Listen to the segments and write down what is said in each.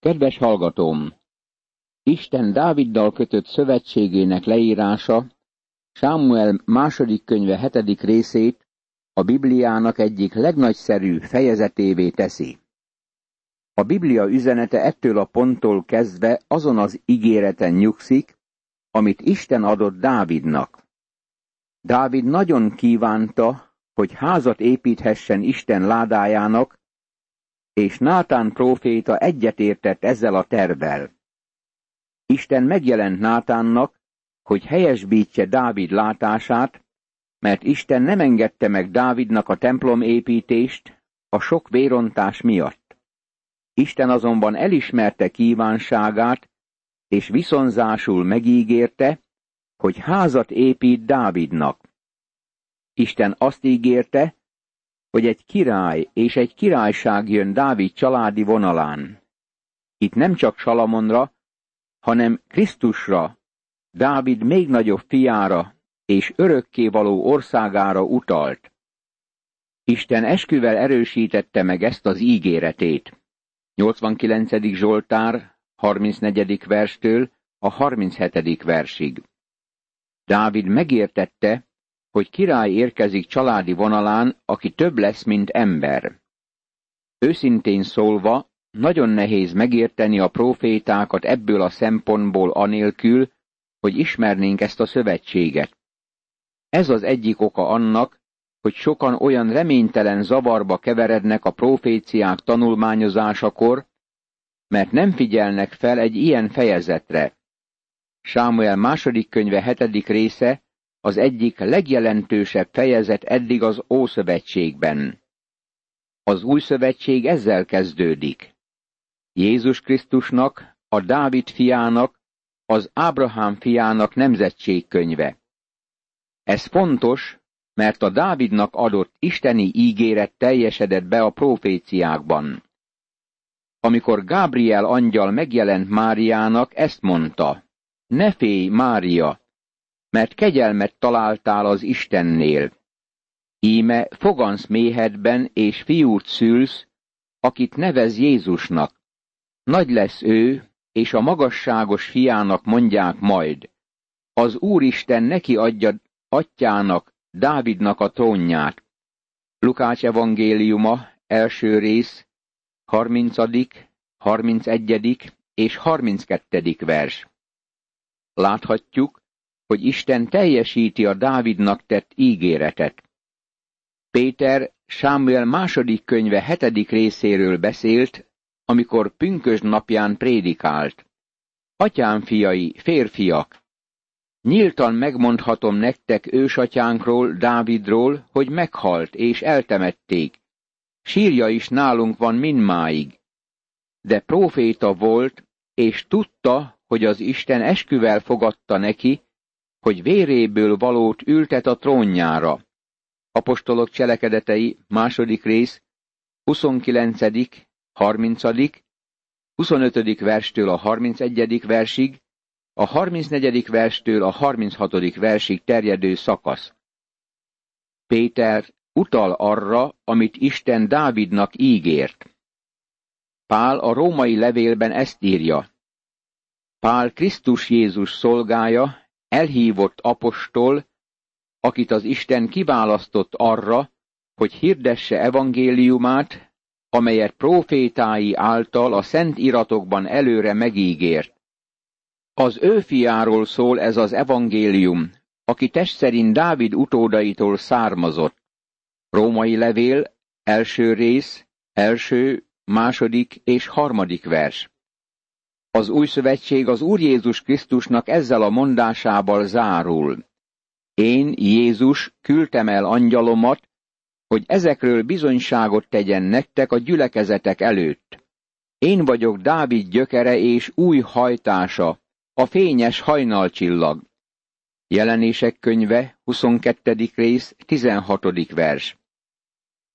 Kedves hallgatóm! Isten Dáviddal kötött szövetségének leírása Sámuel második könyve hetedik részét a Bibliának egyik legnagyszerű fejezetévé teszi. A Biblia üzenete ettől a ponttól kezdve azon az ígéreten nyugszik, amit Isten adott Dávidnak. Dávid nagyon kívánta, hogy házat építhessen Isten ládájának, és Nátán próféta egyetértett ezzel a tervel. Isten megjelent Nátánnak, hogy helyesbítse Dávid látását, mert Isten nem engedte meg Dávidnak a templom építést a sok vérontás miatt. Isten azonban elismerte kívánságát, és viszonzásul megígérte, hogy házat épít Dávidnak. Isten azt ígérte, hogy egy király és egy királyság jön Dávid családi vonalán. Itt nem csak Salamonra, hanem Krisztusra, Dávid még nagyobb fiára és örökkévaló országára utalt. Isten esküvel erősítette meg ezt az ígéretét. 89. Zsoltár, 34. verstől a 37. versig. Dávid megértette, hogy király érkezik családi vonalán, aki több lesz, mint ember. Őszintén szólva, nagyon nehéz megérteni a profétákat ebből a szempontból anélkül, hogy ismernénk ezt a szövetséget. Ez az egyik oka annak, hogy sokan olyan reménytelen zavarba keverednek a proféciák tanulmányozásakor, mert nem figyelnek fel egy ilyen fejezetre. Sámuel második könyve hetedik része az egyik legjelentősebb fejezet eddig az Ószövetségben. Az új szövetség ezzel kezdődik. Jézus Krisztusnak, a Dávid fiának, az Ábrahám fiának nemzetségkönyve. Ez fontos, mert a Dávidnak adott isteni ígéret teljesedett be a proféciákban. Amikor Gábriel angyal megjelent Máriának, ezt mondta, ne félj, Mária, mert kegyelmet találtál az Istennél. Íme fogansz méhedben, és fiút szülsz, akit nevez Jézusnak. Nagy lesz ő, és a magasságos fiának mondják majd. Az Úristen neki adja atyának, Dávidnak a trónját. Lukács evangéliuma, első rész, 30., 31. és 32. vers. Láthatjuk, hogy Isten teljesíti a Dávidnak tett ígéretet. Péter Sámuel második könyve hetedik részéről beszélt, amikor pünkös napján prédikált. Atyám fiai, férfiak, nyíltan megmondhatom nektek ősatyánkról, Dávidról, hogy meghalt és eltemették. Sírja is nálunk van mindmáig. De próféta volt, és tudta, hogy az Isten esküvel fogadta neki, hogy véréből valót ültet a trónjára. Apostolok cselekedetei, második rész, 29., 30., 25. verstől a 31. versig, a 34. verstől a 36. versig terjedő szakasz. Péter utal arra, amit Isten Dávidnak ígért. Pál a római levélben ezt írja. Pál Krisztus Jézus szolgája, elhívott apostol, akit az Isten kiválasztott arra, hogy hirdesse evangéliumát, amelyet profétái által a szent iratokban előre megígért. Az ő fiáról szól ez az evangélium, aki test szerint Dávid utódaitól származott. Római levél, első rész, első, második és harmadik vers. Az új szövetség az Úr Jézus Krisztusnak ezzel a mondásával zárul. Én, Jézus, küldtem el angyalomat, hogy ezekről bizonyságot tegyen nektek a gyülekezetek előtt. Én vagyok Dávid gyökere és új hajtása, a fényes hajnalcsillag. Jelenések könyve, 22. rész, 16. vers.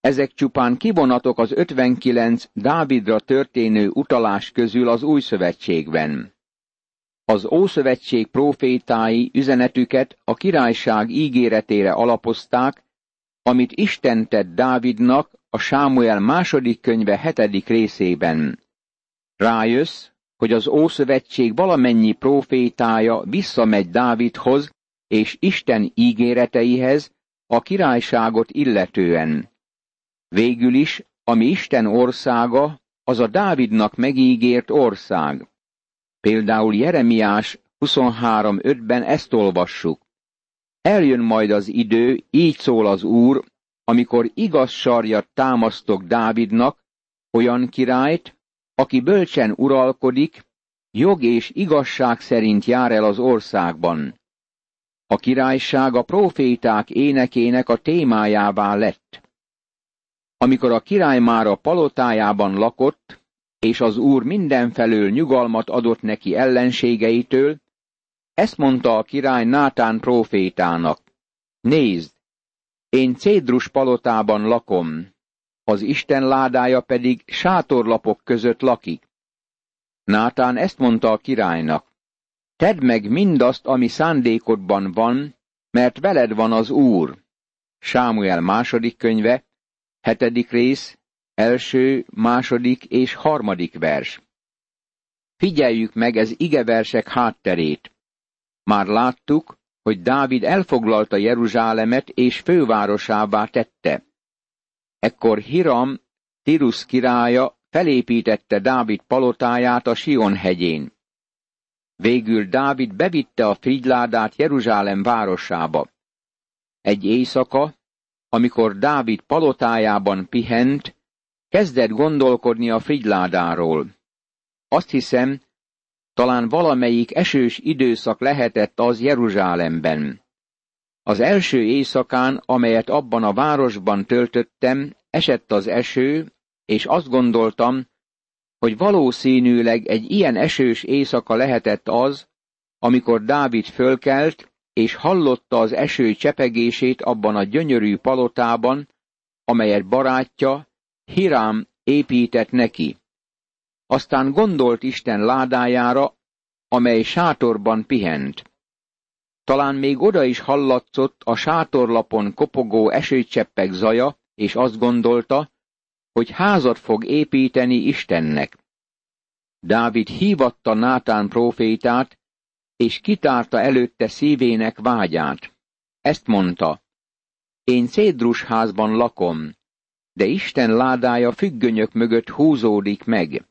Ezek csupán kivonatok az 59 Dávidra történő utalás közül az új szövetségben. Az Ószövetség profétái üzenetüket a királyság ígéretére alapozták, amit Isten tett Dávidnak a Sámuel második könyve hetedik részében. Rájössz, hogy az Ószövetség valamennyi profétája visszamegy Dávidhoz és Isten ígéreteihez a királyságot illetően. Végül is, ami Isten országa, az a Dávidnak megígért ország. Például Jeremiás 23.5-ben ezt olvassuk. Eljön majd az idő, így szól az Úr, amikor igaz sarjat támasztok Dávidnak, olyan királyt, aki bölcsen uralkodik, jog és igazság szerint jár el az országban. A királyság a proféták énekének a témájává lett. Amikor a király már a palotájában lakott, és az úr mindenfelől nyugalmat adott neki ellenségeitől, ezt mondta a király Nátán profétának. Nézd, én Cédrus palotában lakom, az Isten ládája pedig sátorlapok között lakik. Nátán ezt mondta a királynak. Tedd meg mindazt, ami szándékodban van, mert veled van az Úr. Sámuel második könyve, hetedik rész, első, második és harmadik vers. Figyeljük meg ez igeversek hátterét. Már láttuk, hogy Dávid elfoglalta Jeruzsálemet és fővárosává tette. Ekkor Hiram, Tirus királya felépítette Dávid palotáját a Sion hegyén. Végül Dávid bevitte a frigyládát Jeruzsálem városába. Egy éjszaka, amikor Dávid palotájában pihent, kezdett gondolkodni a frigyládáról. Azt hiszem, talán valamelyik esős időszak lehetett az Jeruzsálemben. Az első éjszakán, amelyet abban a városban töltöttem, esett az eső, és azt gondoltam, hogy valószínűleg egy ilyen esős éjszaka lehetett az, amikor Dávid fölkelt, és hallotta az eső csepegését abban a gyönyörű palotában, amelyet barátja, Hirám épített neki. Aztán gondolt Isten ládájára, amely sátorban pihent. Talán még oda is hallatszott a sátorlapon kopogó esőcseppek zaja, és azt gondolta, hogy házat fog építeni Istennek. Dávid hívatta Nátán profétát, és kitárta előtte szívének vágyát. Ezt mondta, én Cédrus házban lakom, de Isten ládája függönyök mögött húzódik meg.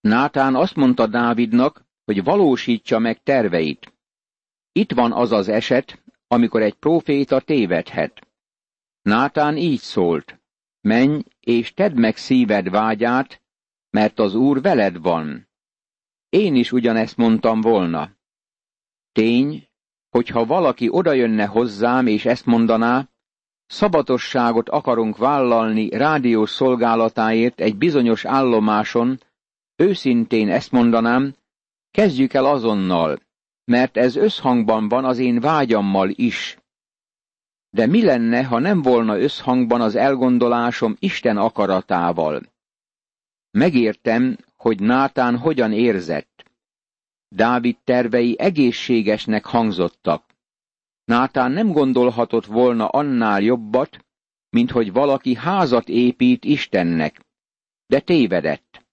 Nátán azt mondta Dávidnak, hogy valósítsa meg terveit. Itt van az az eset, amikor egy próféta tévedhet. Nátán így szólt, menj és tedd meg szíved vágyát, mert az Úr veled van. Én is ugyanezt mondtam volna. Tény, hogyha valaki odajönne hozzám és ezt mondaná, szabatosságot akarunk vállalni rádiós szolgálatáért egy bizonyos állomáson, őszintén ezt mondanám, kezdjük el azonnal, mert ez összhangban van az én vágyammal is. De mi lenne, ha nem volna összhangban az elgondolásom Isten akaratával? Megértem, hogy Nátán hogyan érzett. Dávid tervei egészségesnek hangzottak. Nátán nem gondolhatott volna annál jobbat, mint hogy valaki házat épít Istennek, de tévedett.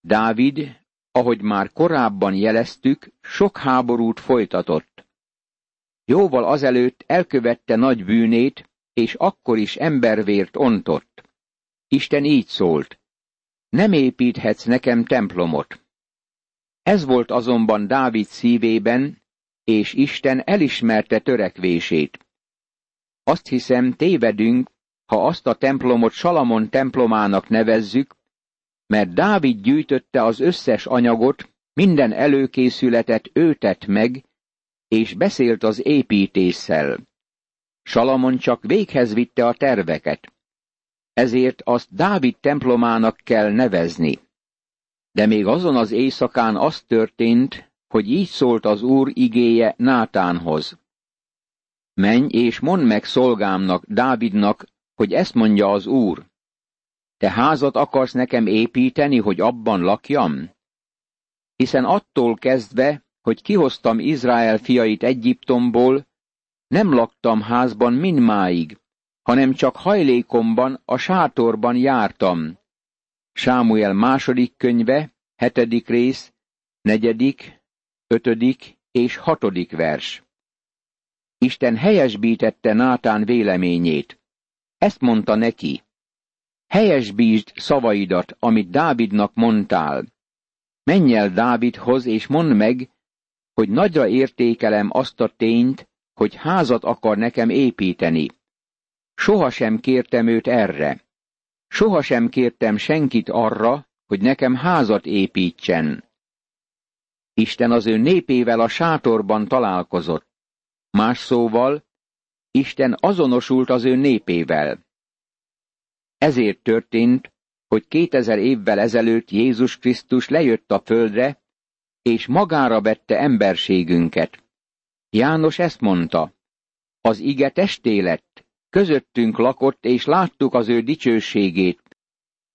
Dávid, ahogy már korábban jeleztük, sok háborút folytatott. Jóval azelőtt elkövette nagy bűnét, és akkor is embervért ontott. Isten így szólt, nem építhetsz nekem templomot. Ez volt azonban Dávid szívében, és Isten elismerte törekvését. Azt hiszem, tévedünk, ha azt a templomot Salamon templomának nevezzük, mert Dávid gyűjtötte az összes anyagot, minden előkészületet ő tett meg, és beszélt az építéssel. Salamon csak véghez vitte a terveket. Ezért azt Dávid templomának kell nevezni. De még azon az éjszakán az történt, hogy így szólt az Úr igéje Nátánhoz. Menj és mondd meg szolgámnak, Dávidnak, hogy ezt mondja az Úr. Te házat akarsz nekem építeni, hogy abban lakjam? Hiszen attól kezdve, hogy kihoztam Izrael fiait Egyiptomból, nem laktam házban mindmáig, hanem csak hajlékomban, a sátorban jártam. Sámuel második könyve, hetedik rész, negyedik, ötödik és hatodik vers. Isten helyesbítette Nátán véleményét. Ezt mondta neki. Helyesbítsd szavaidat, amit Dávidnak mondtál. Menj el Dávidhoz, és mondd meg, hogy nagyra értékelem azt a tényt, hogy házat akar nekem építeni. Sohasem kértem őt erre. Sohasem kértem senkit arra, hogy nekem házat építsen. Isten az ő népével a sátorban találkozott. Más szóval, Isten azonosult az ő népével. Ezért történt, hogy kétezer évvel ezelőtt Jézus Krisztus lejött a földre, és magára vette emberségünket. János ezt mondta, az ige testé lett, közöttünk lakott, és láttuk az ő dicsőségét,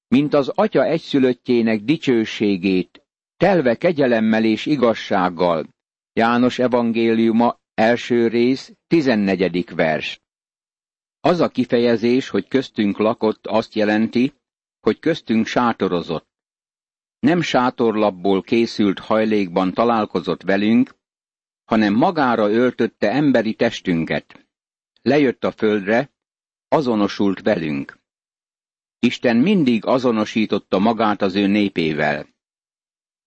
mint az atya egyszülöttjének dicsőségét, telve kegyelemmel és igazsággal. János evangéliuma első rész, tizennegyedik vers. Az a kifejezés, hogy köztünk lakott, azt jelenti, hogy köztünk sátorozott. Nem sátorlapból készült hajlékban találkozott velünk, hanem magára öltötte emberi testünket. Lejött a földre, azonosult velünk. Isten mindig azonosította magát az ő népével.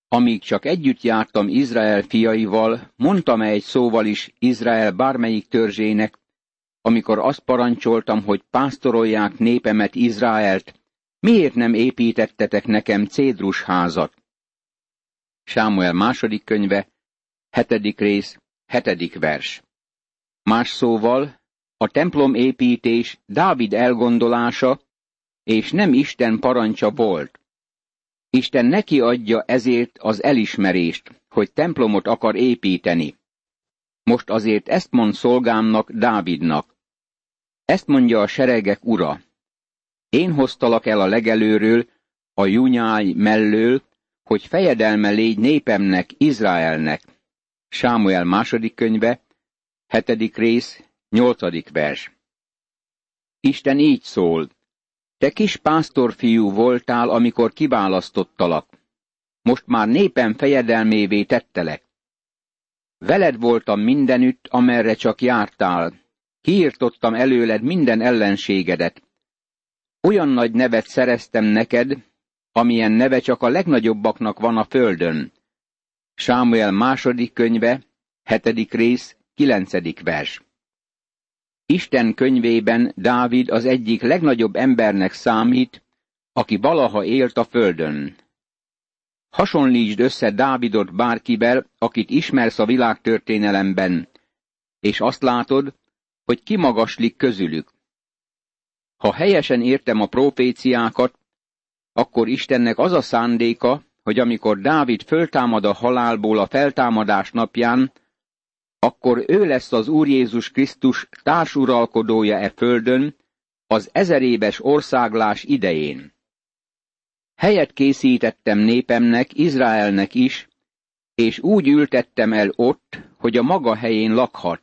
Amíg csak együtt jártam Izrael fiaival, mondtam egy szóval is Izrael bármelyik törzsének, amikor azt parancsoltam, hogy pásztorolják népemet Izraelt, miért nem építettetek nekem cédrus házat? Sámuel második könyve, hetedik rész, hetedik vers. Más szóval, a templom építés Dávid elgondolása, és nem Isten parancsa volt. Isten neki adja ezért az elismerést, hogy templomot akar építeni. Most azért ezt mond szolgámnak, Dávidnak. Ezt mondja a seregek ura. Én hoztalak el a legelőről, a junyáj mellől, hogy fejedelme légy népemnek, Izraelnek. Sámuel második könyve, hetedik rész, nyolcadik vers. Isten így szól. Te kis pásztorfiú voltál, amikor kiválasztottalak. Most már népem fejedelmévé tettelek. Veled voltam mindenütt, amerre csak jártál. Kiirtottam előled minden ellenségedet. Olyan nagy nevet szereztem neked, amilyen neve csak a legnagyobbaknak van a földön. Sámuel második könyve, hetedik rész, kilencedik vers. Isten könyvében Dávid az egyik legnagyobb embernek számít, aki valaha élt a földön. Hasonlítsd össze Dávidot bárkivel, akit ismersz a világtörténelemben, és azt látod, hogy kimagaslik közülük. Ha helyesen értem a proféciákat, akkor Istennek az a szándéka, hogy amikor Dávid föltámad a halálból a feltámadás napján, akkor ő lesz az Úr Jézus Krisztus társuralkodója e földön, az ezeréves országlás idején. Helyet készítettem népemnek, Izraelnek is, és úgy ültettem el ott, hogy a maga helyén lakhat.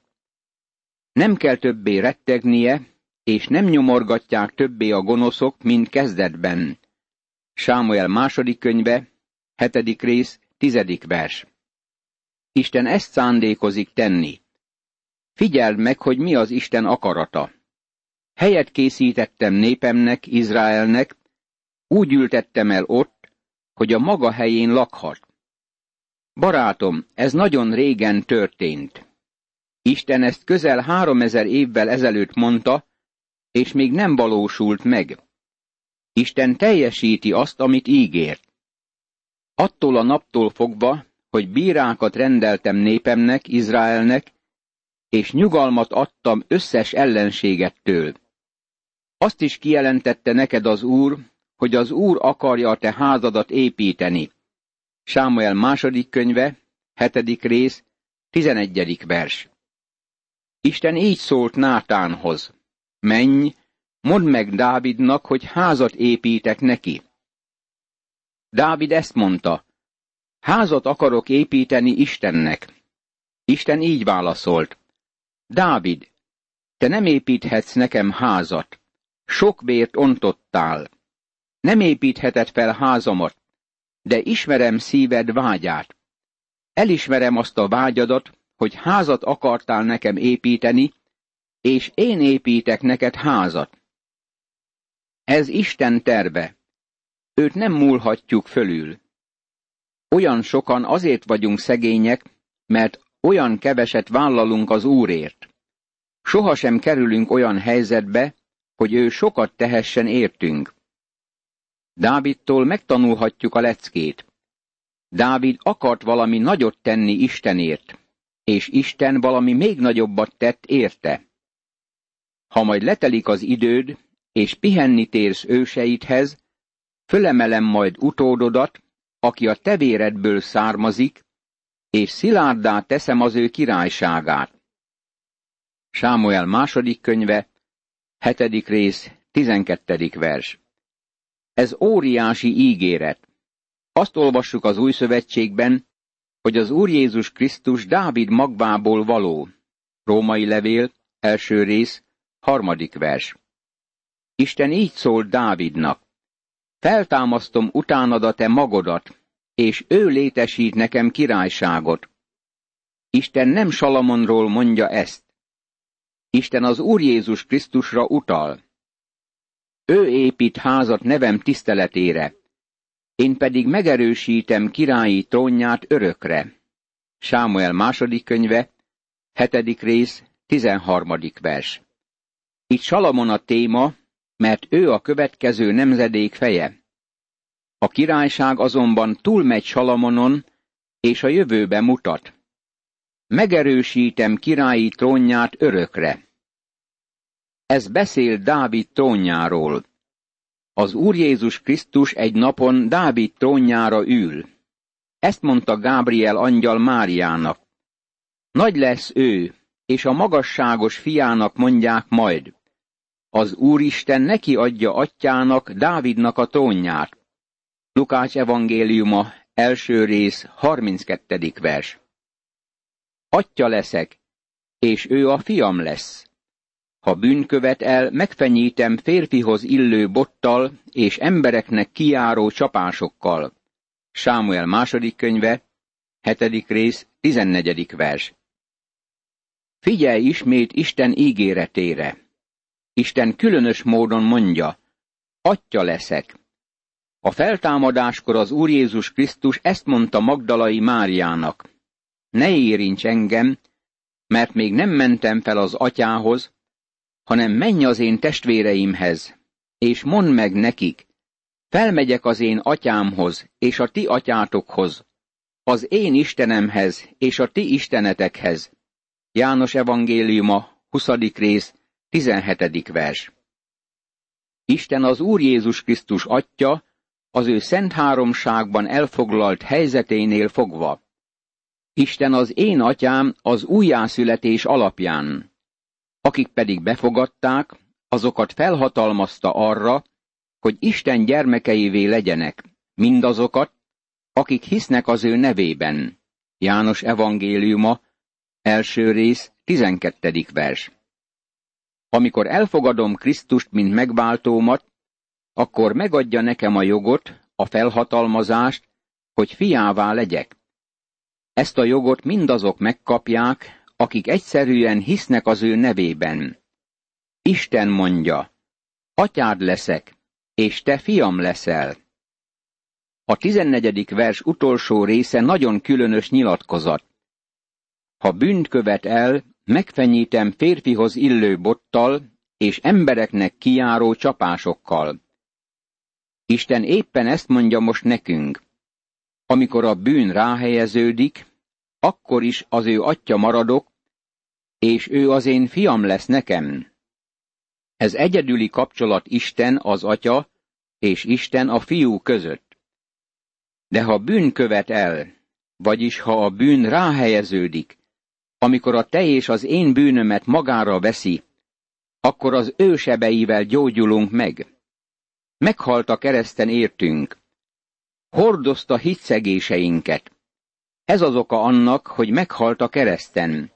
Nem kell többé rettegnie, és nem nyomorgatják többé a gonoszok, mint kezdetben. Sámuel második könyve, hetedik rész, tizedik vers. Isten ezt szándékozik tenni. Figyeld meg, hogy mi az Isten akarata. Helyet készítettem népemnek, Izraelnek, úgy ültettem el ott, hogy a maga helyén lakhat. Barátom, ez nagyon régen történt. Isten ezt közel háromezer évvel ezelőtt mondta, és még nem valósult meg. Isten teljesíti azt, amit ígért. Attól a naptól fogva, hogy bírákat rendeltem népemnek, Izraelnek, és nyugalmat adtam összes ellenségettől. Azt is kijelentette neked az Úr, hogy az Úr akarja a te házadat építeni. Sámuel második könyve, hetedik rész, tizenegyedik vers. Isten így szólt Nátánhoz. Menj, mondd meg Dávidnak, hogy házat építek neki. Dávid ezt mondta, házat akarok építeni Istennek. Isten így válaszolt, Dávid, te nem építhetsz nekem házat, sok vért ontottál. nem építheted fel házamat, de ismerem szíved vágyát. Elismerem azt a vágyadat, hogy házat akartál nekem építeni, és én építek neked házat. Ez Isten terve. Őt nem múlhatjuk fölül. Olyan sokan azért vagyunk szegények, mert olyan keveset vállalunk az Úrért. Sohasem kerülünk olyan helyzetbe, hogy ő sokat tehessen értünk. Dávidtól megtanulhatjuk a leckét. Dávid akart valami nagyot tenni Istenért, és Isten valami még nagyobbat tett érte. Ha majd letelik az időd, és pihenni térsz őseidhez, fölemelem majd utódodat, aki a tevéredből származik, és szilárdá teszem az ő királyságát. Sámuel második könyve, hetedik rész, tizenkettedik vers. Ez óriási ígéret. Azt olvassuk az új szövetségben, hogy az Úr Jézus Krisztus Dávid magvából való. Római levél, első rész, harmadik vers. Isten így szólt Dávidnak. Feltámasztom utánad a te magodat, és ő létesít nekem királyságot. Isten nem Salamonról mondja ezt. Isten az Úr Jézus Krisztusra utal. Ő épít házat nevem tiszteletére, én pedig megerősítem királyi trónját örökre. Sámuel második könyve, hetedik rész, tizenharmadik vers. Itt Salamon a téma, mert ő a következő nemzedék feje. A királyság azonban túlmegy Salamonon, és a jövőbe mutat. Megerősítem királyi trónját örökre. Ez beszél Dávid trónjáról. Az Úr Jézus Krisztus egy napon Dávid trónjára ül. Ezt mondta Gábriel angyal Máriának. Nagy lesz ő, és a magasságos fiának mondják majd. Az Úristen neki adja atyának, Dávidnak a trónját. Lukács evangéliuma, első rész, 32. vers. Atya leszek, és ő a fiam lesz. Ha bűnkövet el, megfenyítem férfihoz illő bottal és embereknek kiáró csapásokkal. Sámuel második könyve, hetedik rész, tizennegyedik vers. Figyelj ismét Isten ígéretére. Isten különös módon mondja, Atya leszek. A feltámadáskor az Úr Jézus Krisztus ezt mondta Magdalai Máriának. Ne érints engem, mert még nem mentem fel az atyához, hanem menj az én testvéreimhez, és mondd meg nekik, felmegyek az én atyámhoz, és a ti atyátokhoz, az én Istenemhez, és a ti istenetekhez. János evangéliuma, 20. rész, 17. vers. Isten az Úr Jézus Krisztus atya, az ő szent háromságban elfoglalt helyzeténél fogva. Isten az én atyám az újjászületés alapján. Akik pedig befogadták, azokat felhatalmazta arra, hogy Isten gyermekeivé legyenek, mindazokat, akik hisznek az ő nevében. János evangéliuma, első rész, tizenkettedik vers. Amikor elfogadom Krisztust, mint megváltómat, akkor megadja nekem a jogot, a felhatalmazást, hogy fiává legyek. Ezt a jogot mindazok megkapják, akik egyszerűen hisznek az ő nevében. Isten mondja, atyád leszek, és te fiam leszel. A tizennegyedik vers utolsó része nagyon különös nyilatkozat. Ha bűnt követ el, megfenyítem férfihoz illő bottal, és embereknek kiáró csapásokkal. Isten éppen ezt mondja most nekünk. Amikor a bűn ráhelyeződik, akkor is az ő atya maradok, és ő az én fiam lesz nekem. Ez egyedüli kapcsolat Isten az atya, és Isten a fiú között. De ha bűn követ el, vagyis ha a bűn ráhelyeződik, amikor a te és az én bűnömet magára veszi, akkor az ő sebeivel gyógyulunk meg. Meghalt a kereszten értünk. Hordozta hitszegéseinket. Ez az oka annak, hogy meghalt a kereszten.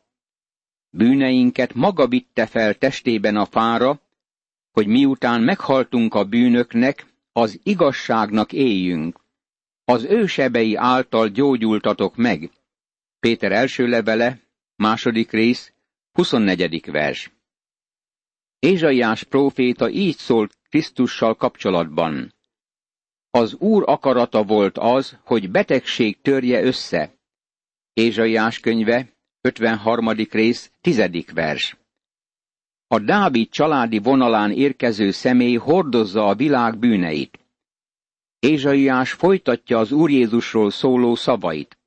Bűneinket maga vitte fel testében a fára, hogy miután meghaltunk a bűnöknek, az igazságnak éljünk. Az ő sebei által gyógyultatok meg. Péter első levele, második rész, 24. vers. Ézsaiás próféta így szólt Krisztussal kapcsolatban. Az Úr akarata volt az, hogy betegség törje össze. Ézsaiás könyve, 53. rész, 10. vers. A Dávid családi vonalán érkező személy hordozza a világ bűneit. Ézsaiás folytatja az Úr Jézusról szóló szavait.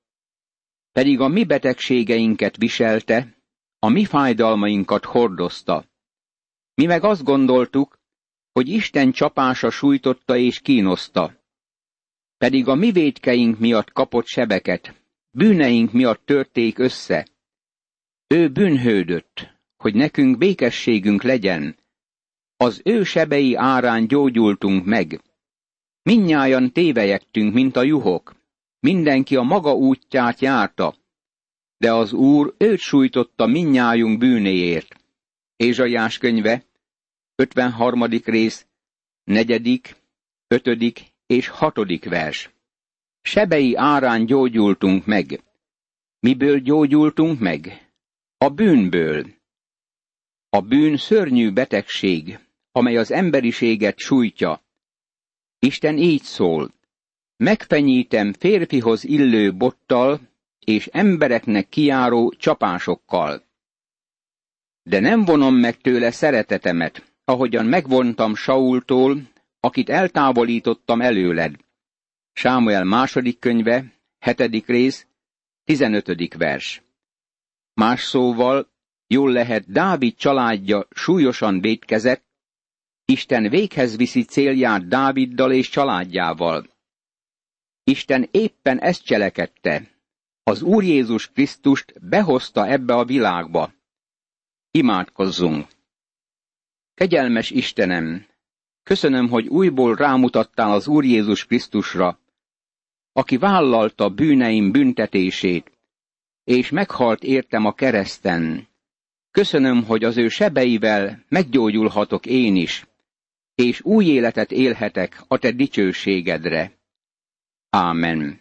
Pedig a mi betegségeinket viselte, a mi fájdalmainkat hordozta. Mi meg azt gondoltuk, hogy Isten csapása sújtotta és kínoszta. Pedig a mi védkeink miatt kapott sebeket, bűneink miatt törték össze. Ő bűnhődött, hogy nekünk békességünk legyen. Az ő sebei árán gyógyultunk meg. Minnyájan tévejektünk, mint a juhok. Mindenki a maga útját járta. De az Úr őt sújtotta minnyájunk bűnéért. Ézsaiás könyve, 53. rész, 4., 5. és 6. vers. Sebei árán gyógyultunk meg. Miből gyógyultunk meg? A bűnből. A bűn szörnyű betegség, amely az emberiséget sújtja. Isten így szól. Megfenyítem férfihoz illő bottal, és embereknek kiáró csapásokkal. De nem vonom meg tőle szeretetemet, ahogyan megvontam Saultól, akit eltávolítottam előled. Sámuel második könyve, hetedik rész, tizenötödik vers. Más szóval, jól lehet Dávid családja súlyosan védkezett, Isten véghez viszi célját Dáviddal és családjával. Isten éppen ezt cselekedte. Az Úr Jézus Krisztust behozta ebbe a világba. Imádkozzunk! Kegyelmes Istenem, köszönöm, hogy újból rámutattál az Úr Jézus Krisztusra, aki vállalta bűneim büntetését, és meghalt értem a kereszten. Köszönöm, hogy az ő sebeivel meggyógyulhatok én is, és új életet élhetek a te dicsőségedre. Amen.